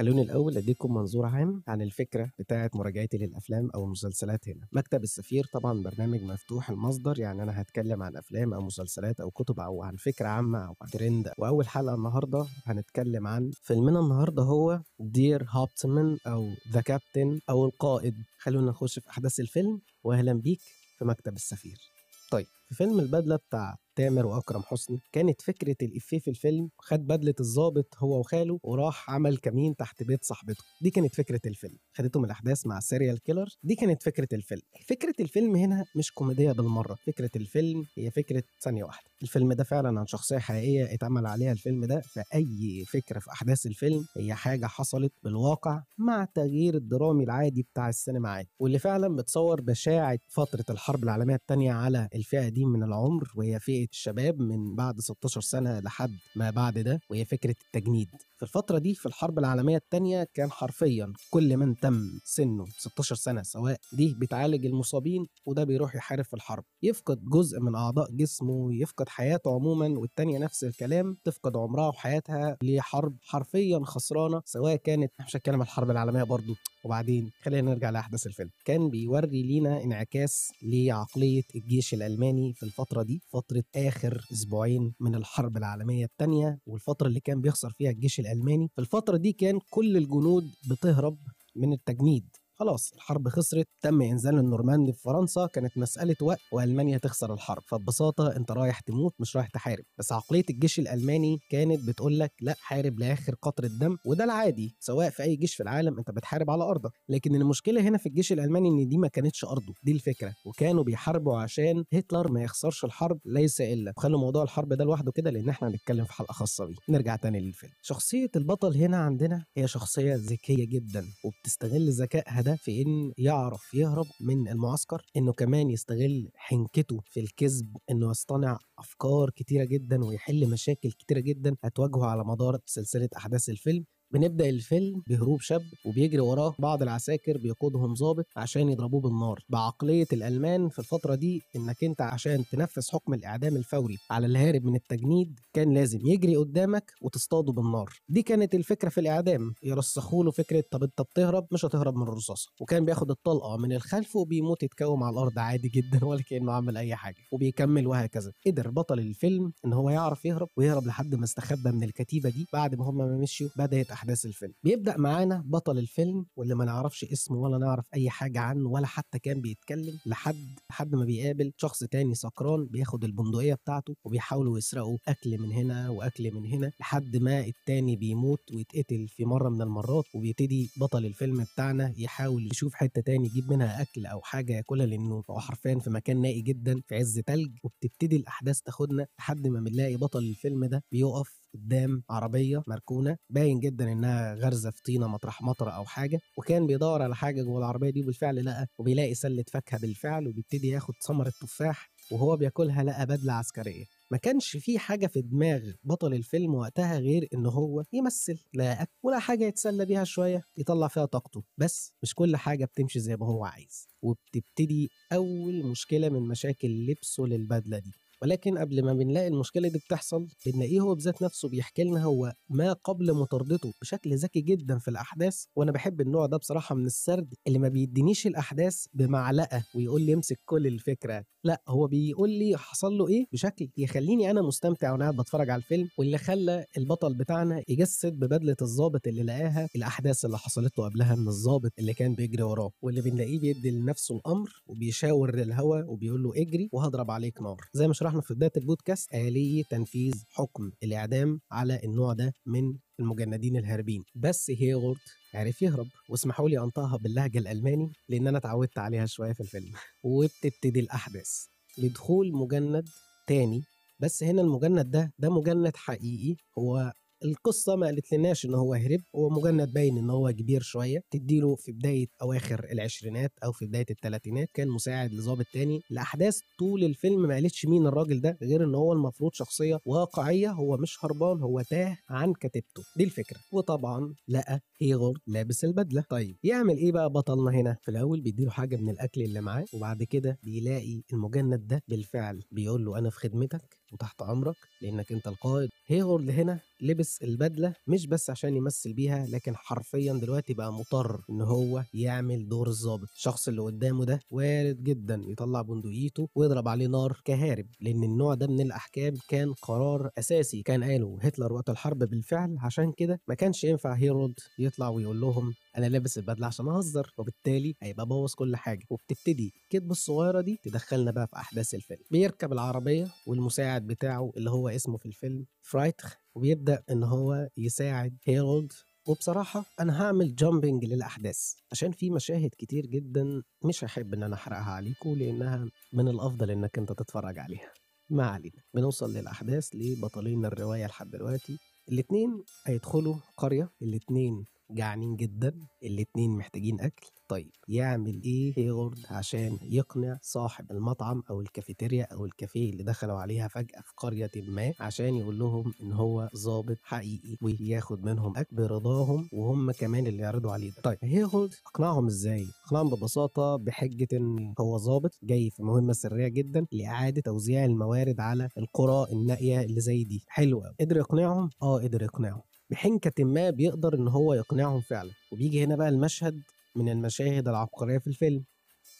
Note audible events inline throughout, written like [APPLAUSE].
خلوني الأول أديكم منظور عام عن الفكرة بتاعة مراجعتي للأفلام أو المسلسلات هنا. مكتب السفير طبعا برنامج مفتوح المصدر يعني أنا هتكلم عن أفلام أو مسلسلات أو كتب أو عن فكرة عامة أو عن ترند. وأول حلقة النهاردة هنتكلم عن فيلمنا النهاردة هو Der Hauptmann أو The Captain أو القائد. خلونا نخش في أحداث الفيلم وأهلا بيك في مكتب السفير. طيب في فيلم البدلة بتاع تامر وأكرم حسني كانت فكرة الإفيه في الفيلم خد بدلة الضابط هو وخاله وراح عمل كمين تحت بيت صاحبته دي كانت فكرة الفيلم خدتهم الأحداث مع serial killer دي كانت فكرة الفيلم. فكرة الفيلم هنا مش كوميدية بالمرة فكرة الفيلم هي فكرة ثانية واحدة الفيلم ده فعلا عن شخصية حقيقية اتعمل عليها الفيلم ده فأي فكرة في أحداث الفيلم هي حاجة حصلت بالواقع مع التغيير الدرامي العادي بتاع السينما عادي واللي فعلا بتصور بشاعة فترة الحرب العالمية الثانية على الفئة دي من العمر وهي فئة الشباب من بعد 16 سنة لحد ما بعد ده وهي فكرة التجنيد. في الفترة دي في الحرب العالمية الثانية كان حرفيا كل من تم سنه 16 سنة سواء دي بتعالج المصابين وده بيروح يحارب في الحرب. يفقد جزء من أعضاء جسمه يفقد حياته عموما والتانية نفس الكلام تفقد عمرها وحياتها لحرب حرفيا خسرانة سواء كانت مش هتكلم الحرب العالمية برضو. وبعدين خلينا نرجع لأحداث الفيلم. كان بيوري لينا انعكاس لعقلية الجيش الألماني في الفترة دي فترة آخر أسبوعين من الحرب العالمية الثانية والفترة اللي كان بيخسر فيها الجيش الألماني. في الفترة دي كان كل الجنود بتهرب من التجنيد. خلاص الحرب خسرت تم إنزال النورماندي في فرنسا كانت مسألة وقت وألمانيا تخسر الحرب. فببساطة أنت رايح تموت مش رايح تحارب. بس عقلية الجيش الألماني كانت بتقول لك لأ حارب لآخر قطره دم وده العادي. سواء في أي جيش في العالم أنت بتحارب على أرضك. لكن المشكلة هنا في الجيش الألماني إن دي ما كانتش أرضه. دي الفكرة. وكانوا بيحاربوا عشان هتلر ما يخسرش الحرب ليس إلا. وخلوا موضوع الحرب ده لوحده كده لأن إحنا هنتكلم في حلقة خاصة بيه. نرجع تاني للفيلم. شخصية البطل هنا عندنا هي شخصية ذكية جدا وبتستغل ذكائها ده في إن يعرف يهرب من المعسكر إنه كمان يستغل حنكته في الكذب إنه يصطنع أفكار كتيرة جدا ويحل مشاكل كتيرة جدا هتواجهه على مدار سلسلة أحداث الفيلم. بنبدأ الفيلم بهروب شاب وبيجري وراه بعض العساكر بيقودهم ضابط عشان يضربوه بالنار. بعقلية الألمان في الفترة دي إنك أنت عشان تنفذ حكم الإعدام الفوري على الهارب من التجنيد كان لازم يجري قدامك وتصطاده بالنار. دي كانت الفكرة في الإعدام. يرسخوا له فكرة طب أنت بتهرب؟ مش هتهرب من الرصاصة. وكان بياخد الطلقة من الخلف وبيموت يتكوم على الأرض عادي جدا [LAUGHS] ولا كأنه عمل أي حاجة. وبيكمل وهكذا. قدر بطل الفيلم إن هو يعرف يهرب ويهرب لحد ما استخبى من الكتيبة دي. بعد ما هم ما مشيوا بدأت أحداث الفيلم. بيبدأ معانا بطل الفيلم واللي ما نعرفش اسمه ولا نعرف أي حاجة عنه ولا حتى كان بيتكلم لحد لحد ما بيقابل شخص تاني سكران بياخد البندقية بتاعته وبيحاولوا يسرقوا أكل من هنا وأكل من هنا لحد ما التاني بيموت ويتقتل في مرة من المرات وبيبتدي بطل الفيلم بتاعنا يحاول يشوف حتة تاني يجيب منها أكل أو حاجة ياكلها لأنه هو حرفيا في مكان نائي جدا في عز تلج وبتبتدي الأحداث تاخدنا لحد ما بنلاقي بطل الفيلم ده بيقف قدام عربية مركونة باين جدا إنها غرزه في طينة مطرح مطره أو حاجة وكان بيدور على حاجة جوه العربية دي وبالفعل لقى وبيلاقي سلة فاكهة بالفعل وبيبتدي ياخد ثمرة تفاح وهو بياكلها لقى بدلة عسكرية. ما كانش في حاجة في دماغ بطل الفيلم وقتها غير إن هو يمثل لا أكل ولا حاجة يتسلى بيها شوية يطلع فيها طاقته. بس مش كل حاجة بتمشي زي ما هو عايز وبتبتدي أول مشكلة من مشاكل لبسه للبدلة دي. ولكن قبل ما بنلاقي المشكلة دي بتحصل بنلاقيه هو بذات نفسه بيحكي لنا هو ما قبل مطاردته بشكل ذكي جدا في الأحداث وأنا بحب النوع ده بصراحة من السرد اللي ما بيدينيش الأحداث بمعلقة ويقول لي امسك كل الفكرة. لا هو بيقول لي حصل له إيه؟ بشكل يخليني أنا مستمتع وأنا قاعد بتفرج على الفيلم واللي خلى البطل بتاعنا يجسد ببدلة الضابط اللي لقاها الأحداث اللي حصلت له قبلها من الضابط اللي كان بيجري وراه واللي بنلاقيه بيدي لنفسه الأمر وبيشاور للهوا وبيقول له اجري وهضرب عليك نار. زي ما شرحنا في بداية البودكاست آلية تنفيذ حكم الإعدام على النوع ده من المجندين الهاربين. بس هيغورد عرف يهرب واسمحوا لي أنطقها باللهجة الألماني لأن أنا اتعودت عليها شوية في الفيلم. وبتبتدي الأحداث. بدخول مجند تاني بس هنا المجند ده ده مجند حقيقي هو القصة ما قالت لناش إن هو هرب هو مجند باين إن هو كبير شوية. تديله في بداية أواخر العشرينات أو في بداية الثلاثينات كان مساعد لظابط تاني. الأحداث طول الفيلم ما قالتش مين الراجل ده غير إن هو المفروض شخصية واقعية هو مش هربان هو تاه عن كتيبته. دي الفكرة. وطبعا لقى هيغورد لابس البدلة. طيب يعمل إيه بقى بطلنا هنا؟ في الأول بيديله حاجة من الأكل اللي معاه وبعد كده بيلاقي المجند ده بالفعل بيقول له أنا في خدمتك. وتحت أمرك لأنك أنت القائد. هيرولد هنا لبس البدلة مش بس عشان يمثل بيها لكن حرفيا دلوقتي بقى مضطر إن هو يعمل دور الضابط. الشخص اللي قدامه ده وارد جدا يطلع بندقيته ويضرب عليه نار كهارب لأن النوع ده من الأحكام كان قرار أساسي. كان قاله هتلر وقت الحرب بالفعل عشان كده ما كانش ينفع هيرولد يطلع ويقول لهم أنا لابس البدلة عشان أهزر وبالتالي هيبقى بوظ كل حاجة. وبتبتدي الكدبه الصغيرة دي تدخلنا بقى في أحداث الفيلم. بيركب العربية والمساعد بتاعه اللي هو اسمه في الفيلم فرايتخ وبيبدأ إن هو يساعد هيرولد. وبصراحة أنا هعمل jumping للأحداث عشان في مشاهد كتير جدا مش هحب إن أنا أحرقها عليكم لأنها من الأفضل إنك أنت تتفرج عليها. ما علينا بنوصل للأحداث لبطلين الرواية لحد دلوقتي. الاتنين هيدخلوا قرية الاتنين جعانين جدا الاتنين محتاجين أكل. طيب يعمل إيه هيرولد عشان يقنع صاحب المطعم أو الكافيتيريا أو الكافيه اللي دخلوا عليها فجأة في قرية ما عشان يقول لهم إن هو ظابط حقيقي وياخد منهم أكل برضاهم وهم كمان اللي يعرضوا عليه ده. طيب هيرولد اقنعهم إزاي؟ اقنعهم ببساطة بحجة إن هو ظابط جاي في مهمة سرية جدا لإعادة توزيع الموارد على القرى النائية اللي زي دي. حلوة قدر يقنعهم؟ آه قدر يقنعهم. بحنكة ما بيقدر إن هو يقنعهم فعلا. وبيجي هنا بقى المشهد من المشاهد العبقرية في الفيلم.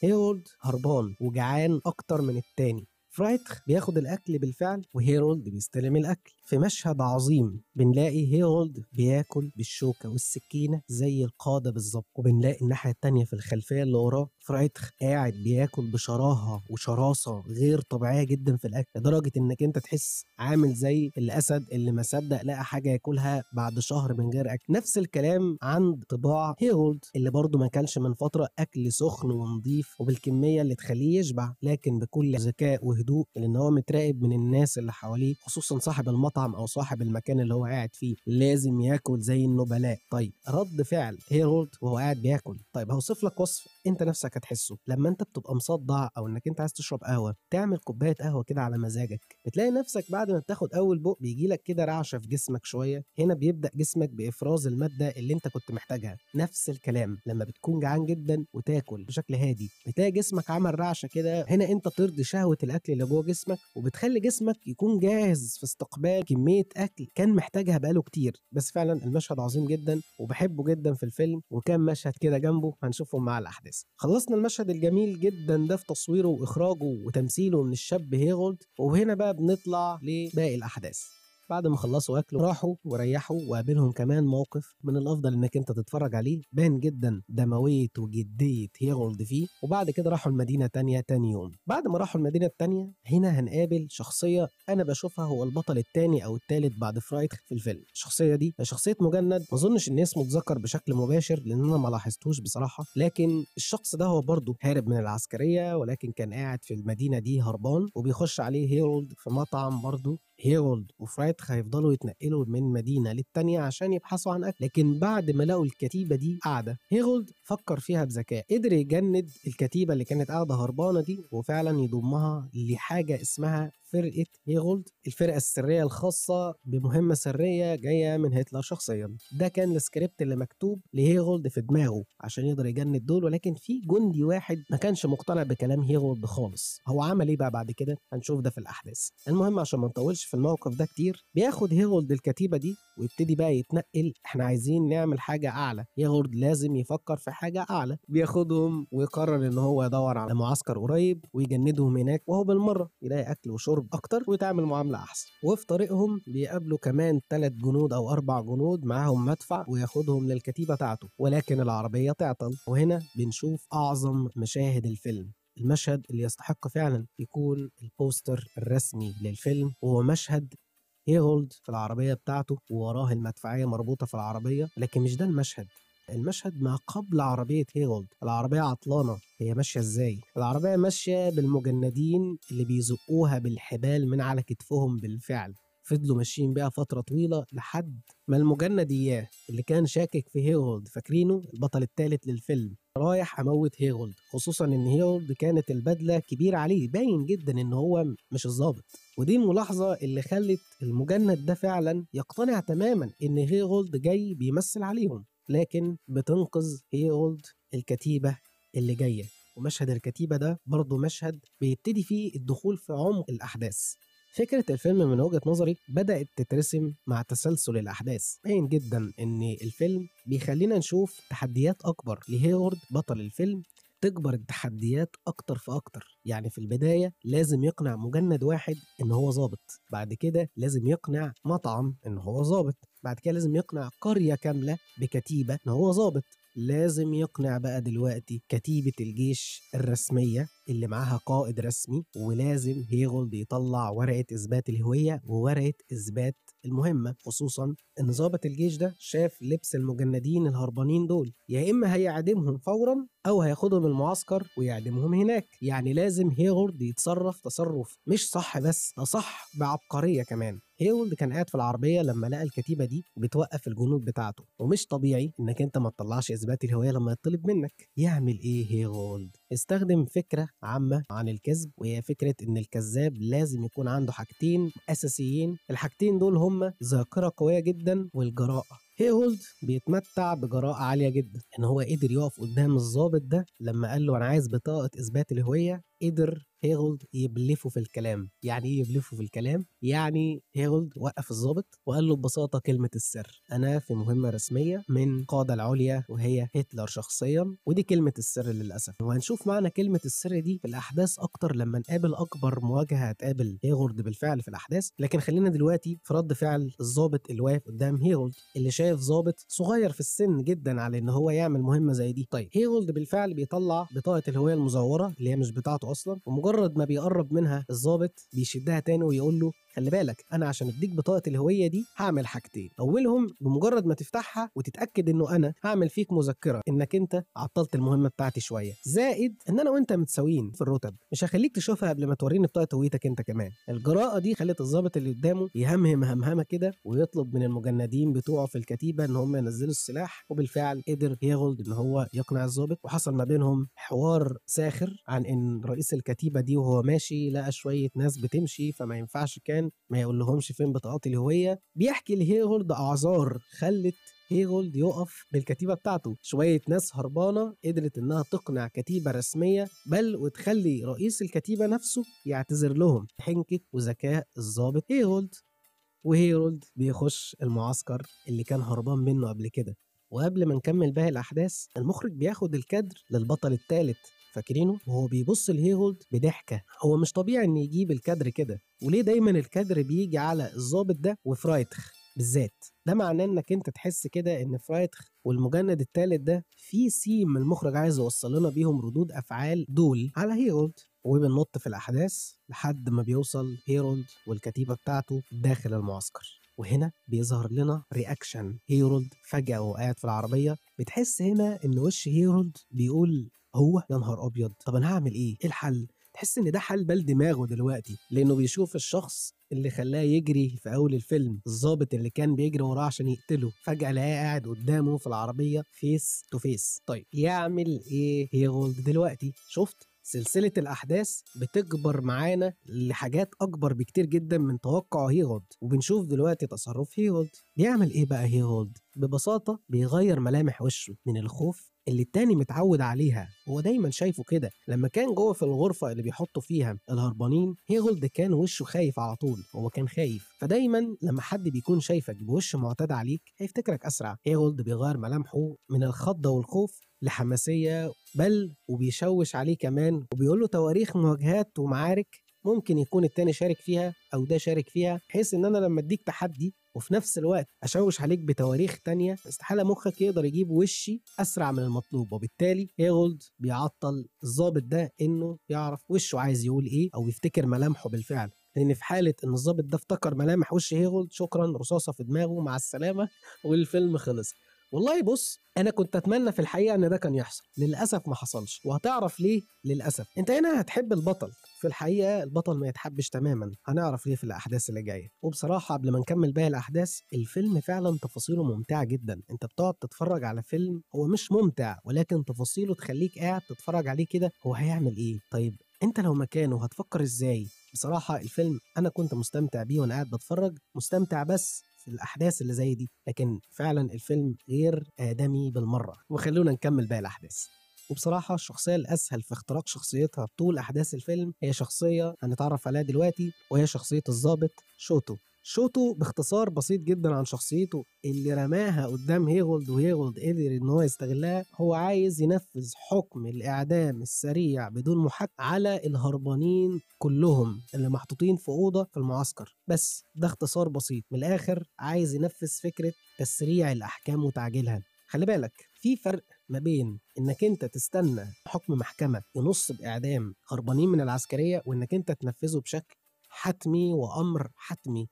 هيرولد هربان وجعان أكتر من التاني. فرايتخ بياخد الأكل بالفعل وهيرولد بيستلم الأكل. في مشهد عظيم بنلاقي هيرولد بياكل بالشوكة والسكينة زي القادة بالظبط. وبنلاقي الناحية التانية في الخلفية اللي وراه فرايتخ قاعد بياكل بشراهة وشراسة غير طبيعية جدا في الأكل لدرجة إنك أنت تحس عامل زي الأسد اللي ما صدق لقى حاجة ياكلها بعد شهر من غير أكل. نفس الكلام عند طباع هيرولد اللي برضه ما كانش من فترة أكل سخن ونظيف وبالكمية اللي تخليه يشبع. لكن بكل ذكاء وهدوء لأن هو متراقب من الناس اللي حواليه خصوصا صاحب المطعم أو صاحب المكان اللي هو قاعد فيه لازم ياكل زي النبلاء. طيب رد فعل هيرولد وهو قاعد بياكل. طيب هوصف لك وصف أنت نفسك هتحسه. لما أنت بتبقى مصدع أو إنك أنت عايز تشرب قهوة تعمل كوباية قهوة كده على مزاجك بتلاقي نفسك بعد ما بتاخد أول بق بيجي لك كده رعشة في جسمك شوية. هنا بيبدأ جسمك بإفراز المادة اللي أنت كنت محتاجها. نفس الكلام لما بتكون جعان جدا وتاكل بشكل هادي بتلاقي جسمك عمل رعشة كده. هنا أنت ترضي شهوة الأكل اللي جوه جسمك وبتخلي جسمك يكون جاهز في استقبال كمية أكل كان محتاجها بقاله كتير. بس فعلا المشهد عظيم جدا وبحبه جدا في الفيلم وكان مشهد كده جنبه هنشوفهم مع الأحداث. خلصنا المشهد الجميل جدا ده في تصويره وإخراجه وتمثيله من الشاب هيرولد وهنا بقى بنطلع لباقي الأحداث. بعد ما خلصوا أكلوا راحوا وريحوا وقابلهم كمان موقف من الأفضل إنك أنت تتفرج عليه. بان جدا دموية وجدية هيرولد فيه. وبعد كده راحوا المدينة تانية تاني يوم. بعد ما راحوا المدينة التانية هنا هنقابل شخصية أنا بشوفها هو البطل التاني أو التالت بعد فرايتخ في الفيلم. الشخصية دي شخصية مجند. ما أظنش إن اسمه اتذكر بشكل مباشر لأن أنا ما لاحظتوش بصراحة. لكن الشخص ده هو برضه هارب من العسكرية ولكن كان قاعد في المدينة دي هربان وبيخش عليه هيرولد في مطعم برضه. هيرولد وفرايتخ هيفضلوا يتنقلوا من مدينة للتانية عشان يبحثوا عن أكل لكن بعد ما لقوا الكتيبة دي قاعدة هيرولد فكر فيها بذكاء قدر يجند الكتيبة اللي كانت قاعدة هربانة دي وفعلا يضمها لحاجة اسمها فرقة هيرولد الفرقة السرية الخاصة بمهمة سرية جاية من هتلر شخصيا. ده كان السكريبت اللي مكتوب لهيرولد في دماغه عشان يقدر يجند دول ولكن في جندي واحد ما كانش مقتنع بكلام هيرولد خالص. هو عمل إيه بقى بعد كده؟ هنشوف ده في الأحداث. المهم عشان ما نطولش في الموقف ده كتير بياخد هيرولد الكتيبة دي ويبتدي بقى يتنقل إحنا عايزين نعمل حاجة أعلى. هيرولد لازم يفكر في حاجة أعلى. بياخدهم ويقرر إن هو يدور على معسكر قريب ويجندهم هناك وهو بالمرة يلاقي أكل وشرب أكتر ويتعامل معاملة أحسن. وفي طريقهم بيقابلوا كمان ثلاث جنود أو أربع جنود معاهم مدفع وياخدهم للكتيبة بتاعته ولكن العربية تعطل. وهنا بنشوف أعظم مشاهد الفيلم المشهد اللي يستحق فعلا يكون البوستر الرسمي للفيلم. وهو مشهد هيرولد في العربية بتاعته ووراه المدفعية مربوطة في العربية لكن مش ده المشهد. المشهد ما قبل عربية هيرولد. العربية عطلانة. هي ماشية إزاي؟ العربية ماشية بالمجندين اللي بيزقوها بالحبال من على كتفهم بالفعل. فضلوا ماشيين بيها فترة طويلة لحد ما المجند إياه اللي كان شاكك في هيرولد. فاكرينه؟ البطل الثالث للفيلم. رايح أموت هيرولد. خصوصا إن هيرولد كانت البدلة كبيرة عليه. باين جدا إن هو مش الظابط ودي الملاحظة اللي خلت المجند ده فعلا يقتنع تماما إن هيرولد جاي بيمثل عليهم. لكن بتنقذ هيرولد الكتيبة اللي جاية. ومشهد الكتيبة ده برضه مشهد بيبتدي فيه الدخول في عمق الأحداث. فكرة الفيلم من وجهة نظري بدأت تترسم مع تسلسل الأحداث. باين جدا إن الفيلم بيخلينا نشوف تحديات أكبر لهيورد بطل الفيلم تكبر التحديات أكتر فأكتر. يعني في البداية لازم يقنع مجند واحد إن هو ظابط. بعد كده لازم يقنع مطعم إن هو ظابط. بعد كده لازم يقنع قرية كاملة بكتيبة إن هو ظابط. لازم يقنع بقى دلوقتي كتيبة الجيش الرسمية اللي معاها قائد رسمي ولازم هيغولد يطلع ورقة إثبات الهوية وورقة إثبات المهمة خصوصا إن ضابط الجيش ده شاف لبس المجندين الهربانين دول. يا إما هيعدمهم فورا أو هياخدهم المعسكر ويعدمهم هناك. يعني لازم هيغولد يتصرف تصرف مش صح بس ده صح بعبقرية كمان. هيولد كان قاعد في العربية لما لقى الكتيبة دي بتوقف الجنود بتاعته. ومش طبيعي إنك أنت ما تطلعش إثبات الهوية لما يطلب منك. يعمل إيه هيولد استخدم فكرة عامة عن الكذب وهي فكرة إن الكذاب لازم يكون عنده حاجتين أساسيين. الحاجتين دول هما ذاكرة قوية جدا والجراءة. هيهولد بيتمتع بجراءة عالية جدا. إن هو قدر يقف قدام الضابط ده لما قال له أنا عايز بطاقة إثبات الهوية قدر هيغولد يبلفه في الكلام. يعني إيه يبلفه في الكلام؟ يعني هيغولد وقف الضابط وقال له ببساطة كلمة السر. أنا في مهمة رسمية من القاده العليا وهي هتلر شخصيا ودي كلمة السر للأسف. وهنشوف معنى كلمة السر دي في الأحداث أكتر لما نقابل أكبر مواجهة هتقابل هيغولد بالفعل في الأحداث. لكن خلينا دلوقتي في رد فعل الضابط اللي واقف قدام هيغولد اللي شايف ضابط صغير في السن جدا على إن هو يعمل مهمة زي دي. طيب هيغولد بالفعل بيطلع بطاقة الهوية المزورة اللي هي مش بتاعته أصلا ومجرد ما بيقرب منها الضابط بيشدها تاني ويقول له خلي بالك أنا عشان أديك بطاقة الهوية دي هعمل حاجتين. أولهم بمجرد ما تفتحها وتتأكد إنه أنا هعمل فيك مذكرة إنك أنت عطلت المهمة بتاعتي شوية. زائد إن أنا وأنت متساويين في الرتب. مش هخليك تشوفها قبل ما توريني بطاقة هويتك أنت كمان. الجراءة دي خلت الضابط اللي قدامه يهمهم همهمة كده ويطلب من المجندين بتوعه في الكتيبة إن هم ينزلوا السلاح وبالفعل قدر هيغولد ان هو يقنع الضابط. وحصل ما بينهم حوار ساخر عن إن رئيس الكتيبة دي وهو ماشي لقى شوية ناس بتمشي فما ينفعش كان ما يقول لهمش فين بطاقات الهوية بيحكي لهيغولد أعذار خلت هيغولد يقف بالكتيبة بتاعته. شوية ناس هربانة قدرت إنها تقنع كتيبة رسمية بل وتخلي رئيس الكتيبة نفسه يعتذر لهم. حنكه وذكاء الضابط هيغولد وهيرولد بيخش المعسكر اللي كان هربان منه قبل كده. وقبل ما نكمل باقي الأحداث المخرج بياخد الكادر للبطل الثالث فاكرينه؟ وهو بيبص لهيرولد بضحكة. هو مش طبيعي إن يجيب الكادر كده. وليه دايما الكادر بيجي على الضابط ده وفرايتخ بالذات؟ ده معناه إنك أنت تحس كده إن فرايتخ والمجند الثالث ده في سيم المخرج عايز يوصل لنا بيهم ردود أفعال دول على هيرولد وبننط في الأحداث لحد ما بيوصل هيرولد والكتيبة بتاعته داخل المعسكر. وهنا بيظهر لنا reaction هيرولد فجأة وهو قاعد في العربية. بتحس هنا إن وش هيرولد بيقول هو يا نهار أبيض طب أنا هعمل إيه؟ إيه الحل؟ تحس إن ده حل بال دماغه دلوقتي لأنه بيشوف الشخص اللي خلاه يجري في أول الفيلم الضابط اللي كان بيجري وراه عشان يقتله فجأة لقاه قاعد قدامه في العربية face to face طيب يعمل إيه هيرولد دلوقتي؟ شفت؟ سلسلة الأحداث بتكبر معانا لحاجات أكبر بكتير جدا من توقع هيرولد وبنشوف دلوقتي تصرف هيرولد بيعمل إيه بقى هيرولد؟ ببساطة بيغير ملامح وشه من الخوف اللي التاني متعود عليها هو دايما شايفه كده. لما كان جوه في الغرفة اللي بيحطوا فيها الهربانين هيغولد كان وشه خايف على طول هو كان خايف. فدايما لما حد بيكون شايفك بوش معتاد عليك هيفتكرك أسرع. هيغولد بيغير ملامحه من الخضة والخوف لحماسية بل وبيشوش عليه كمان وبيقول له تواريخ مواجهات ومعارك ممكن يكون التاني شارك فيها أو ده شارك فيها بحيث إن أنا لما أديك تحدي وفي نفس الوقت أشوش عليك بتواريخ تانية استحالة مخك يقدر يجيب وشي أسرع من المطلوب وبالتالي هيغولد بيعطل الضابط ده إنه يعرف وشه عايز يقول إيه أو يفتكر ملامحه بالفعل. لأن في حالة إن الضابط ده افتكر ملامح وش هيغولد شكرا رصاصة في دماغه مع السلامة والفيلم خلص. والله بص أنا كنت أتمنى في الحقيقة إن ده كان يحصل. للأسف ما حصلش. وهتعرف ليه؟ للأسف. أنت هنا هتحب البطل. في الحقيقة البطل ما يتحبش تماما. هنعرف ليه في الأحداث اللي جاية. وبصراحة قبل ما نكمل باقي الأحداث الفيلم فعلا تفاصيله ممتعة جدا. أنت بتقعد تتفرج على فيلم هو مش ممتع ولكن تفاصيله تخليك قاعد تتفرج عليه كده هو هيعمل إيه؟ طيب أنت لو مكانه هتفكر إزاي؟ بصراحة الفيلم أنا كنت مستمتع بيه وأنا قاعد بتفرج. مستمتع بس في الأحداث اللي زي دي لكن فعلا الفيلم غير آدمي بالمرة. وخلونا نكمل باقي الأحداث. وبصراحة الشخصية الأسهل في اختراق شخصيتها طول أحداث الفيلم هي شخصية هنتعرف عليها دلوقتي وهي شخصية الضابط شوتو. شوتو باختصار بسيط جدا عن شخصيته. اللي رماها قدام هيغولد وهيغولد قدر إن هو يستغلها هو عايز ينفذ حكم الإعدام السريع بدون محاكمه على الهربانين كلهم اللي محطوطين في أوضة في المعسكر. بس ده اختصار بسيط. من الآخر عايز ينفذ فكرة تسريع الأحكام وتعجيلها. خلي بالك في فرق ما بين إنك أنت تستنى حكم محكمة ينص بإعدام هربانين من العسكرية وإنك أنت تنفذه بشكل حتمي وأمر حتمي.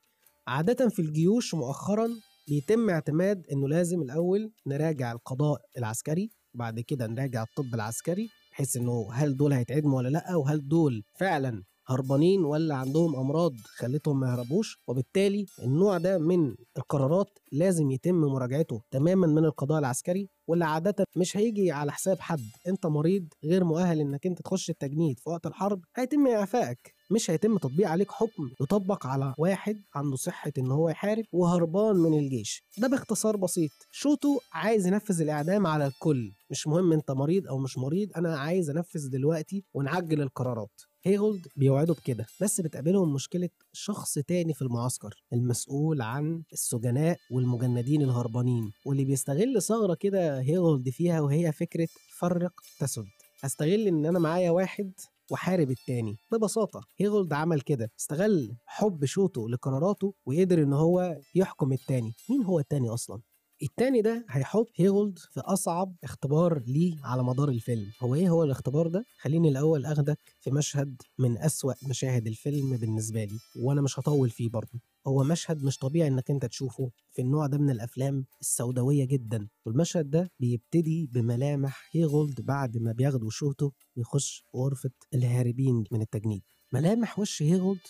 عادة في الجيوش مؤخرا بيتم اعتماد إنه لازم الأول نراجع القضاء العسكري وبعد كده نراجع الطب العسكري بحيث إنه هل دول هيتعدموا ولا لأ وهل دول فعلا هربانين ولا عندهم أمراض خلتهم ما يهربوش. وبالتالي النوع ده من القرارات لازم يتم مراجعته تماما من القضاء العسكري واللي عادة مش هيجي على حساب حد. أنت مريض غير مؤهل إنك أنت تخش التجنيد في وقت الحرب هيتم إعفائك. مش هيتم تطبيق عليك حكم يطبق على واحد عنده صحة إن هو يحارب وهربان من الجيش. ده باختصار بسيط. شوتو عايز ينفذ الإعدام على الكل. مش مهم أنت مريض أو مش مريض أنا عايز أنفذ دلوقتي ونعجل القرارات. هيغولد بيوعدوا بكده. بس بتقابلهم مشكلة شخص تاني في المعسكر المسؤول عن السجناء والمجندين الهربانين. واللي بيستغل ثغرة كده هيغولد فيها وهي فكرة فرق تسد. هستغل إن أنا معايا واحد وحارب التاني. ببساطة هيغولد عمل كده استغل حب شوتو لقراراته وقدر إن هو يحكم التاني. مين هو التاني أصلا؟ التاني ده هيحط هيغولد في أصعب اختبار ليه على مدار الفيلم. هو إيه هو الاختبار ده؟ خليني الأول أخدك في مشهد من أسوأ مشاهد الفيلم بالنسبة لي وأنا مش هطول فيه برضه. هو مشهد مش طبيعي إنك أنت تشوفه في النوع ده من الأفلام السوداوية جدا. والمشهد ده بيبتدي بملامح هيغولد بعد ما بياخدوا شوته يخش غرفة الهاربين من التجنيد. ملامح وش هيغولد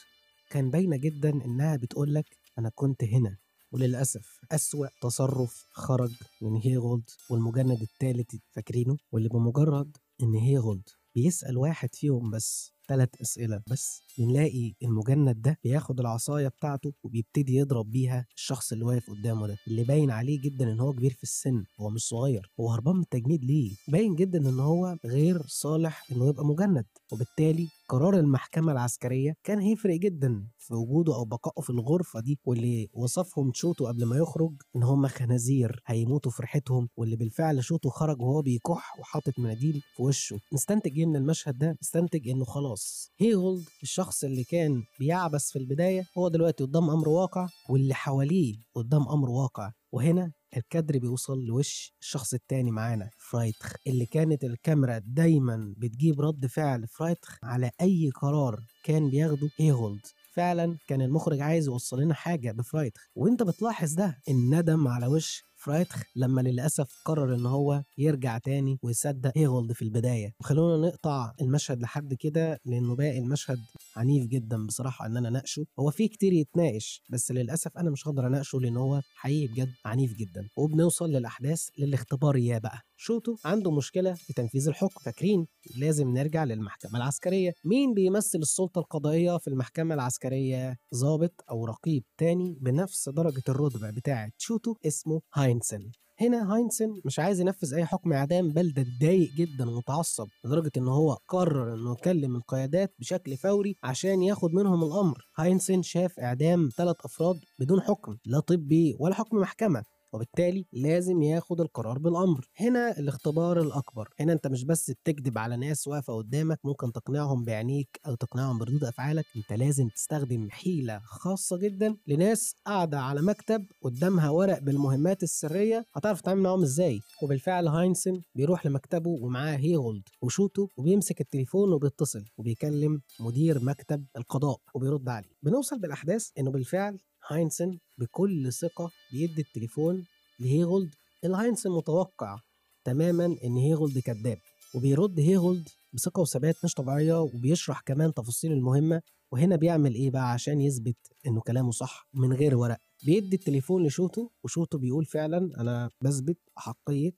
كان باينة جدا إنها بتقول لك أنا كنت هنا وللأسف أسوأ تصرف خرج من هيغولد والمجند الثالث فاكرينه؟ واللي بمجرد إن هيغولد بيسأل واحد فيهم بس ثلاث أسئلة بس بنلاقي المجند ده بياخد العصاية بتاعته وبيبتدي يضرب بيها الشخص اللي واقف قدامه ده اللي باين عليه جدا إن هو كبير في السن هو مش صغير هو هربان من التجنيد ليه باين جدا إن هو غير صالح إنه يبقى مجند وبالتالي قرار المحكمة العسكرية كان هيفرق جدا في وجوده أو بقائه في الغرفة دي واللي وصفهم شوتو قبل ما يخرج إن هم خنازير هيموتوا في ريحتهم واللي بالفعل شوتو خرج وهو بيكح وحاطط مناديل في وشه نستنتج إيه من المشهد ده؟ نستنتج إنه خلاص هيغولد الشخص اللي كان بيعبث في البداية هو دلوقتي قدام أمر واقع واللي حواليه قدام أمر واقع. وهنا الكادر بيوصل لوش الشخص التاني معانا فرايتخ اللي كانت الكاميرا دايما بتجيب رد فعل فرايتخ على أي قرار كان بياخده هيغولد فعلا كان المخرج عايز يوصل لنا حاجة بفرايتخ وأنت بتلاحظ ده الندم على وش فرايتخ لما للأسف قرر إن هو يرجع تاني ويصدق هيغولد في البداية. وخلونا نقطع المشهد لحد كده لأنه باقي المشهد عنيف جدا بصراحة إن أنا ناقشه هو فيه كتير يتناقش بس للأسف أنا مش هقدر أناقشه لأن هو حقيقي بجد عنيف جدا. وبنوصل للأحداث للاختبار يا بقى. شوتو عنده مشكلة في تنفيذ الحكم. فاكرين لازم نرجع للمحكمة العسكرية. مين بيمثل السلطة القضائية في المحكمة العسكرية؟ ضابط أو رقيب تاني بنفس درجة الرتبة بتاعة شوتو اسمه هاينسن. هنا هاينسن مش عايز ينفذ أي حكم إعدام بل ده اتضايق جدا ومتعصب لدرجة إن هو قرر إنه يكلم القيادات بشكل فوري عشان ياخد منهم الأمر. هاينسن شاف إعدام ثلاث أفراد بدون حكم لا طبي ولا حكم محكمة. وبالتالي لازم ياخد القرار بالأمر. هنا الاختبار الأكبر. هنا أنت مش بس بتكذب على ناس واقفة قدامك ممكن تقنعهم بعينيك أو تقنعهم بردود أفعالك. أنت لازم تستخدم حيلة خاصة جدا لناس قاعدة على مكتب قدامها ورق بالمهمات السرية. هتعرف تتعامل معاهم إزاي؟ وبالفعل هاينسن بيروح لمكتبه ومعاه هيغولد وشوتو وبيمسك التليفون وبيتصل وبيكلم مدير مكتب القضاء وبيرد عليه. بنوصل بالأحداث إنه بالفعل هاينسن بكل ثقة بيدي التليفون لهيغولد. اللي هاينسن متوقع تماما إن هيغولد كذاب وبيرد هيغولد بثقة وثبات مش طبيعية وبيشرح كمان تفاصيل المهمة وهنا بيعمل إيه بقى عشان يثبت إنه كلامه صح من غير ورق. بيدي التليفون لشوتو وشوتو بيقول فعلا أنا بثبت أحقية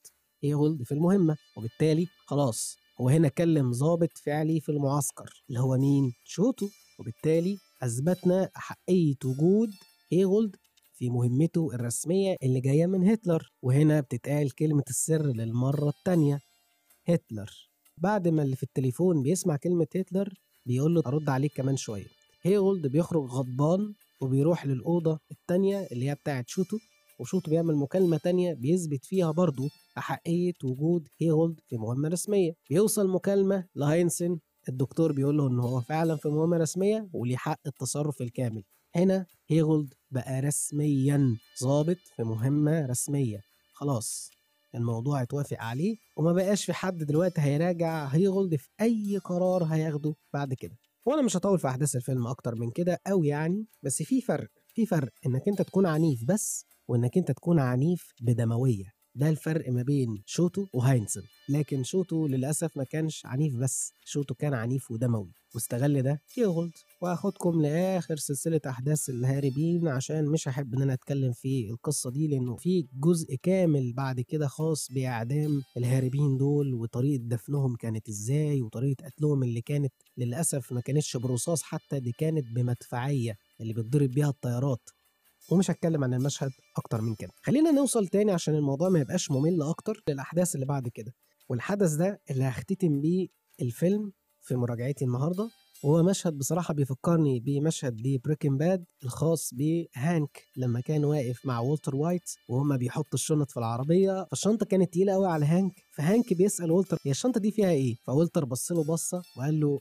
هيغولد في المهمة وبالتالي خلاص هو هنا كلم ضابط فعلي في المعسكر اللي هو مين؟ شوتو وبالتالي أثبتنا أحقية وجود هيغولد في مهمته الرسمية اللي جاية من هتلر وهنا بتتقال كلمة السر للمرة التانية هتلر. بعد ما اللي في التليفون بيسمع كلمة هتلر بيقول له أرد عليك كمان شوية. هيغولد بيخرج غضبان وبيروح للأوضة التانية اللي هي بتاعت شوتو وشوتو بيعمل مكالمة تانية بيثبت فيها برضه أحقية وجود هيغولد في مهمة رسمية. بيوصل مكالمة لهاينسن الدكتور بيقول له إن هو فعلا في مهمة رسمية وليه حق التصرف الكامل. هنا هيغولد بقى رسميا ظابط في مهمة رسمية. خلاص الموضوع اتوافق عليه وما بقاش في حد دلوقتي هيراجع هيغولد في أي قرار هياخده بعد كده. وأنا مش هطول في أحداث الفيلم أكتر من كده قوي يعني بس في فرق في فرق إنك أنت تكون عنيف بس وإنك أنت تكون عنيف بدموية. ده الفرق ما بين شوتو وهاينسن لكن شوتو للأسف ما كانش عنيف بس شوتو كان عنيف ودموي واستغل ده يغلط وهاخدكم لآخر سلسلة أحداث الهاربين عشان مش هحب إن أنا أتكلم في القصة دي لأنه في جزء كامل بعد كده خاص بإعدام الهاربين دول وطريقة دفنهم كانت إزاي وطريقة قتلهم اللي كانت للأسف ما كانتش برصاص حتى دي كانت بمدفعية اللي بتضرب بيها الطيارات. ومش هتكلم عن المشهد أكتر من كده. خلينا نوصل تاني عشان الموضوع ما يبقاش ممل أكتر للأحداث اللي بعد كده. والحدث ده اللي هختتم بيه الفيلم في مراجعتي النهارده وهو مشهد بصراحة بيفكرني بمشهد ل Breaking Bad الخاص بهانك لما كان واقف مع والتر وايت وهما بيحطوا الشنط في العربية. فالشنطة كانت تقيلة قوي على هانك فهانك بيسأل والتر هي الشنطة دي فيها إيه؟ فولتر بص له بصة وقال له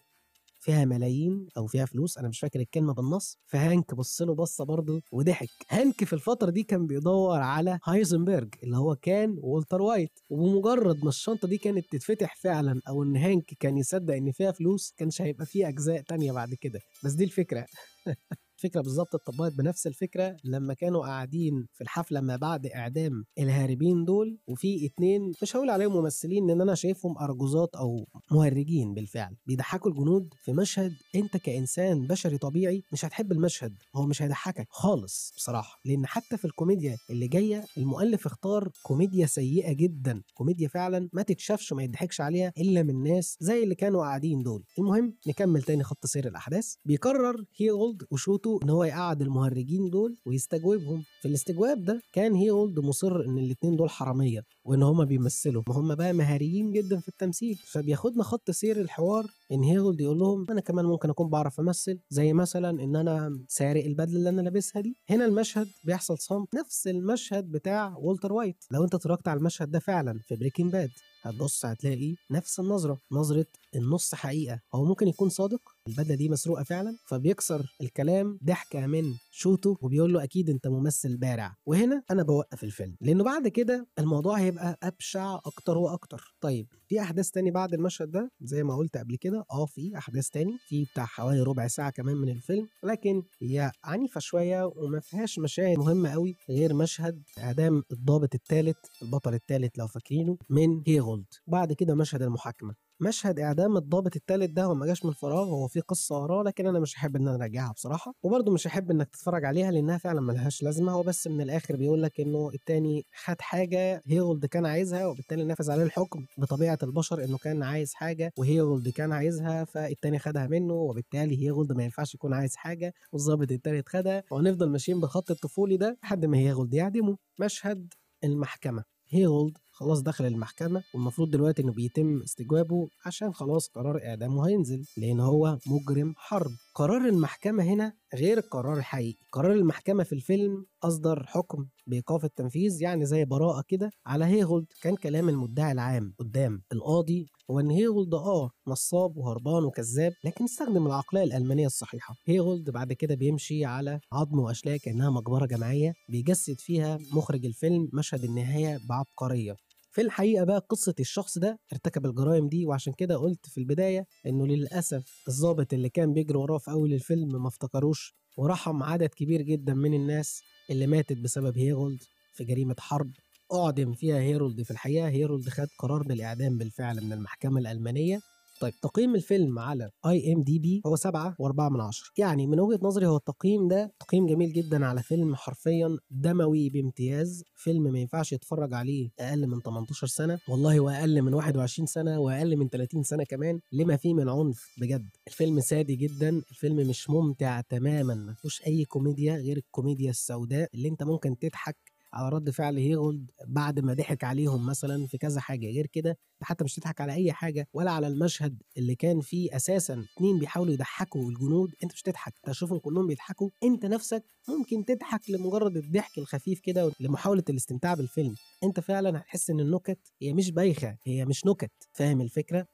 فيها ملايين أو فيها فلوس أنا مش فاكر الكلمة بالنص فهانك بص له بصة برضه وضحك. هانك في الفترة دي كان بيدور على هايزنبرج اللي هو كان والتر وايت وبمجرد ما الشنطة دي كانت تتفتح فعلا أو إن هانك كان يصدق إن فيها فلوس كانش هيبقى فيه أجزاء تانية بعد كده. بس دي الفكرة. [LAUGHS] الفكرة بالظبط اتطبقت بنفس الفكرة لما كانوا قاعدين في الحفلة ما بعد إعدام الهاربين دول وفي اتنين مش هقول عليهم ممثلين لأن أنا شايفهم أرجوزات أو مهرجين بالفعل. بيضحكوا الجنود في مشهد أنت كإنسان بشري طبيعي مش هتحب المشهد هو مش هيضحكك خالص بصراحة. لأن حتى في الكوميديا اللي جاية المؤلف اختار كوميديا سيئة جدا كوميديا فعلا ما تتشافش وما يضحكش عليها إلا من ناس زي اللي كانوا قاعدين دول. المهم نكمل تاني خط سير الأحداث. بيقرر هيغولد وشوتو إن هو يقعد المهرجين دول ويستجوبهم. في الاستجواب ده كان هيولد مصر إن الاتنين دول حرامية وإن هما بيمثلوا. ما هم بقى مهاريين جدا في التمثيل. فبياخدنا خط سير الحوار إن هيولد يقول لهم أنا كمان ممكن أكون بعرف أمثل. زي مثلا إن أنا سارق البدلة اللي أنا لابسها دي. هنا المشهد بيحصل صمت. نفس المشهد بتاع والتر وايت. لو أنت اتفرجت على المشهد ده فعلا في Breaking Bad هتبص هتلاقي نفس النظرة نظرة النص حقيقة. هو ممكن يكون صادق البدلة دي مسروقة فعلا فبيكسر الكلام ضحكة من شوتو وبيقول له أكيد أنت ممثل بارع. وهنا أنا بوقف الفيلم لأنه بعد كده الموضوع هيبقى أبشع أكتر وأكتر. طيب في أحداث تاني بعد المشهد ده؟ زي ما قلت قبل كده أه في أحداث تاني في بتاع حوالي ربع ساعة كمان من الفيلم. لكن هي عنيفة شوية وما فيهاش مشاهد مهمة قوي غير مشهد إعدام الضابط الثالث البطل الثالث لو فاكرينه من هيغولد. بعد كده مشهد المحاكمة. مشهد إعدام الضابط الثالث ده هو ما جاش من فراغ هو في قصة وراه لكن أنا مش هحب إن أنا اراجعها بصراحة. وبرده مش هحب إنك تتفرج عليها لأنها فعلا ملهاش لازمة. هو بس من الآخر بيقول لك إنه التاني خد حاجة هيغولد كان عايزها وبالتالي نفذ عليه الحكم بطبيعة البشر إنه كان عايز حاجة وهيغولد كان عايزها فالتاني خدها منه وبالتالي هيغولد ما ينفعش يكون عايز حاجة والظابط التالت خدها. وهنفضل ماشيين بالخط الطفولي ده لحد ما هيغولد يعدمه. مشهد المحكمة. هيغولد خلاص دخل المحكمة والمفروض دلوقتي إنه بيتم استجوابه عشان خلاص قرار إعدامه هينزل لأن هو مجرم حرب. قرار المحكمة هنا غير القرار الحقيقي. قرار المحكمة في الفيلم أصدر حكم بإيقاف التنفيذ يعني زي براءة كده على هيغولد كان كلام المدعي العام قدام القاضي هو إن هيغولد آه نصاب وهربان وكذاب لكن استخدم العقلية الألمانية الصحيحة. هيغولد بعد كده بيمشي على عظم وأشلاء كأنها مقبرة جماعية بيجسد فيها مخرج الفيلم مشهد النهاية بعبقرية. في الحقيقة بقى قصة الشخص ده ارتكب الجرائم دي وعشان كده قلت في البداية إنه للأسف الضابط اللي كان بيجري وراه في أول الفيلم ما افتكروش ورحم عدد كبير جدا من الناس اللي ماتت بسبب هيرولد في جريمة حرب أعدم فيها هيرولد في الحقيقة. هيرولد خد قرار بالإعدام بالفعل من المحكمة الألمانية. طيب تقييم الفيلم على IMDb هو 7 و4 من 10 يعني من وجهة نظري هو التقييم ده تقييم جميل جدا على فيلم حرفيا دموي بامتياز. فيلم ما ينفعش يتفرج عليه أقل من 18 سنة. والله واقل من 21 سنة وأقل من 30 سنة كمان. لما فيه من عنف بجد. الفيلم سادي جدا. الفيلم مش ممتع تماما. ما فيهوش أي كوميديا غير الكوميديا السوداء اللي أنت ممكن تضحك على رد فعل هيرولد بعد ما ضحك عليهم مثلا في كذا حاجة. غير كده أنت حتى مش تضحك على أي حاجة ولا على المشهد اللي كان فيه أساسا اتنين بيحاولوا يضحكوا الجنود أنت مش تضحك تشوفهم كلهم بيضحكوا. أنت نفسك ممكن تضحك لمجرد الضحك الخفيف كده لمحاولة الاستمتاع بالفيلم. أنت فعلا هتحس إن النكت هي مش بايخة هي مش نكت. فاهم الفكرة؟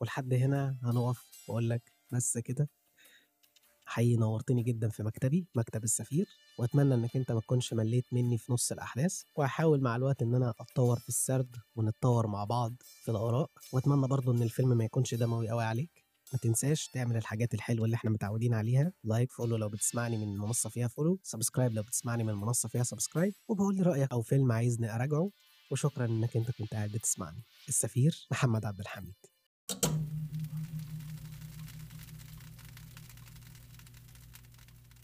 ولحد هنا هنقف وأقول لك بس كده. حقيقي نورتني جدا في مكتبي مكتب السفير وأتمنى إنك أنت ما تكونش مليت مني في نص الأحداث وهحاول مع الوقت إن أنا أتطور في السرد ونتطور مع بعض في الآراء وأتمنى برضو إن الفيلم ما يكونش دموي قوي عليك. ما تنساش تعمل الحاجات الحلوة اللي إحنا متعودين عليها like follow لو بتسمعني من منصة فيها follow subscribe لو بتسمعني من منصة فيها subscribe وتقول لي رأيك أو فيلم عايزني أراجعه وشكرا إنك أنت كنت قاعد بتسمعني. السفير محمد عبد الحميد.